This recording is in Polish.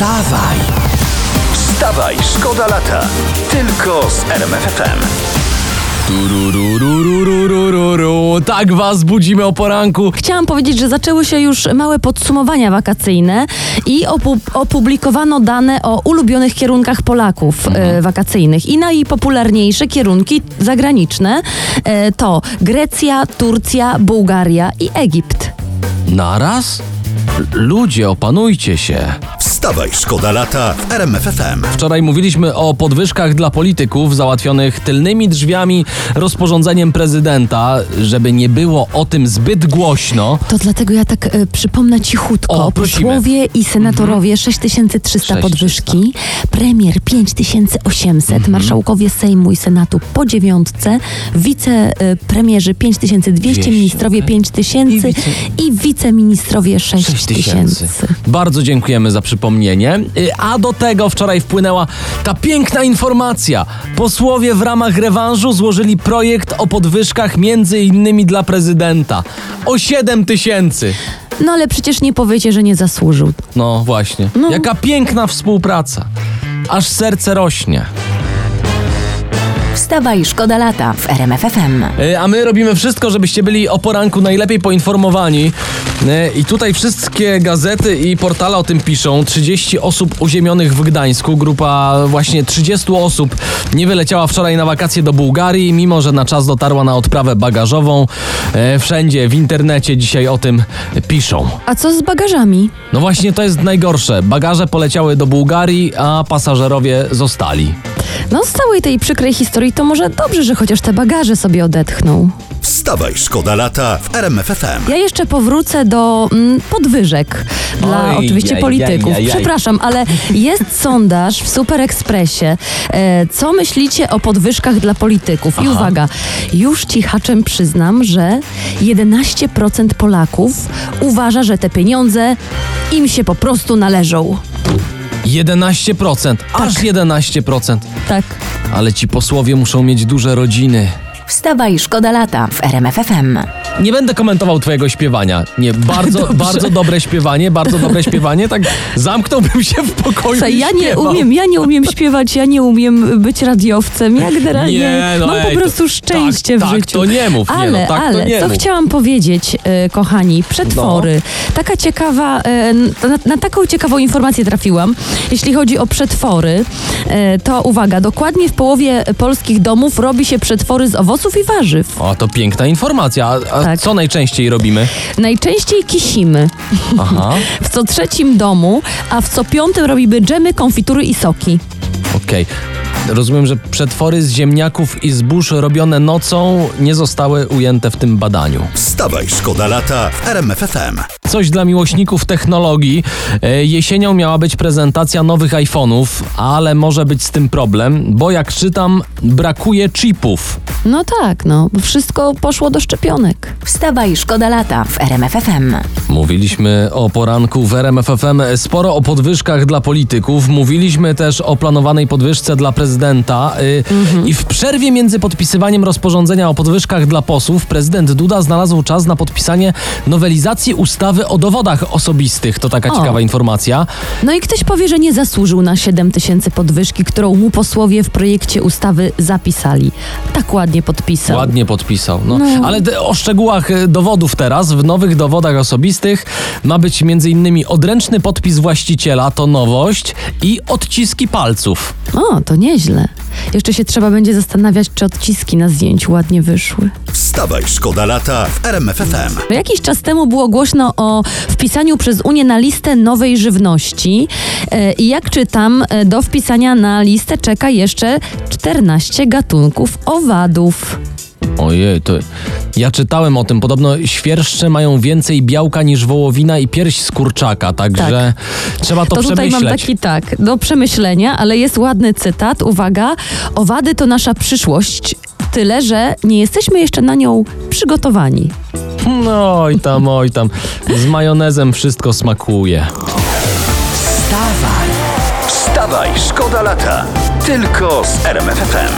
Wstawaj! Wstawaj, szkoda lata. Tylko z RMFFM. Tak was budzimy o poranku. Chciałam powiedzieć, że zaczęły się już małe podsumowania wakacyjne i opu- opublikowano dane o ulubionych kierunkach Polaków e, wakacyjnych. I najpopularniejsze kierunki zagraniczne e, to Grecja, Turcja, Bułgaria i Egipt. Naraz? L- Ludzie, opanujcie się. Wstawaj, szkoda lata w RMFFM. Wczoraj mówiliśmy o podwyżkach dla polityków załatwionych tylnymi drzwiami rozporządzeniem prezydenta, żeby nie było o tym zbyt głośno. To dlatego ja tak e, przypomnę cichutko. O, prosimy. Posłowie i senatorowie 6300 podwyżki, premier 5800, marszałkowie Sejmu i Senatu po dziewiątce, wicepremierzy 5200, 200, ministrowie tak. 5000 I wice- i wiceministrowie 6 6000. Bardzo dziękujemy za przypomnienie. Y, A do tego wczoraj wpłynęła ta piękna informacja. Posłowie w ramach rewanżu złożyli projekt o podwyżkach między innymi dla prezydenta. O 7 tysięcy. No ale przecież nie powiecie, że nie zasłużył. No właśnie. No. Jaka piękna współpraca. Aż serce rośnie. Wstawaj, szkoda lata w RMFFM. Y, A my robimy wszystko, żebyście byli o poranku najlepiej poinformowani. Y, I tutaj wszystkie gazety i portale o tym piszą. 30 osób uziemionych w Gdańsku. Grupa właśnie 30 osób nie wyleciała wczoraj na wakacje do Bułgarii, mimo że na czas dotarła na odprawę bagażową. Y, Wszędzie w internecie dzisiaj o tym piszą. A co z bagażami? No właśnie to jest najgorsze. Bagaże poleciały do Bułgarii, a pasażerowie zostali. No z całej tej przykrej historii to może dobrze, że chociaż te bagaże sobie odetchną. Wstawaj, szkoda lata w RMFFM. Ja jeszcze powrócę do mm, podwyżek dla Oj, oczywiście jaj, polityków. jaj, jaj, jaj. Przepraszam, ale jest sondaż w Super Expressie. E, co myślicie o podwyżkach dla polityków? I uwaga, już cichaczem przyznam, że 11% Polaków uważa, że te pieniądze im się po prostu należą. 11%, aż 11%. Tak. Ale ci posłowie muszą mieć duże rodziny. Wstawaj, szkoda lata w RMFFM. Nie będę komentował twojego śpiewania. Nie, bardzo, bardzo dobre śpiewanie, bardzo dobre śpiewanie. Tak zamknąłbym się w pokoju Słuchaj, ja nie umiem, ja nie umiem śpiewać, ja nie umiem być radiowcem. Ja generalnie Nie, no mam ej, po to- prostu szczęście tak, w tak, życiu. to nie mów, nie ale, no, tak to ale, nie co mów. chciałam powiedzieć, e, kochani, przetwory. Taka ciekawa, e, na, na taką ciekawą informację trafiłam. Jeśli chodzi o przetwory, e, to uwaga, dokładnie w połowie polskich domów robi się przetwory z owoców i warzyw. O, to piękna informacja. A, a Tak. co najczęściej robimy? Najczęściej kisimy Aha, w co trzecim domu, a w co piątym robimy dżemy, konfitury i soki. okej. Rozumiem, że przetwory z ziemniaków i zbóż robione nocą nie zostały ujęte w tym badaniu. Wstawaj, szkoda lata w RMFFM. Coś dla miłośników technologii. E, Jesienią miała być prezentacja nowych iPhone'ów, ale może być z tym problem, bo jak czytam, brakuje chipów. No tak, no, wszystko poszło do szczepionek. Wstawaj, szkoda lata w RMFFM. Mówiliśmy o poranku w RMFFM sporo o podwyżkach dla polityków. Mówiliśmy też o planowanej podwyżce dla prezydenta. Y, I w przerwie między podpisywaniem rozporządzenia o podwyżkach dla posłów, prezydent Duda znalazł czas na podpisanie nowelizacji ustawy o dowodach osobistych. To taka O. ciekawa informacja. No i ktoś powie, że nie zasłużył na 7 tysięcy podwyżki, którą mu posłowie w projekcie ustawy zapisali. Tak ładnie podpisał. Ładnie podpisał. No. No. Ale o szczegółach e, dowodów teraz. W nowych dowodach osobistych ma być m.in. odręczny podpis właściciela, to nowość, i odciski palców. O, to nieźle. Jeszcze się trzeba będzie zastanawiać, czy odciski na zdjęciu ładnie wyszły. Wstawaj, szkoda lata w RMFFM. Jakiś czas temu było głośno o wpisaniu przez Unię na listę nowej żywności E, i jak czytam, e, do wpisania na listę czeka jeszcze 14 gatunków owadów. Ojej, to Ja czytałem o tym. Podobno świerszcze mają więcej białka niż wołowina i pierś z kurczaka, także trzeba to, To tutaj przemyśleć. mam taki tak, do przemyślenia, ale jest ładny cytat. Uwaga, owady to nasza przyszłość. Tyle, że nie jesteśmy jeszcze na nią przygotowani. No oj tam, oj tam. Z majonezem wszystko smakuje. Wstawaj, szkoda lata. Tylko z RMFFM.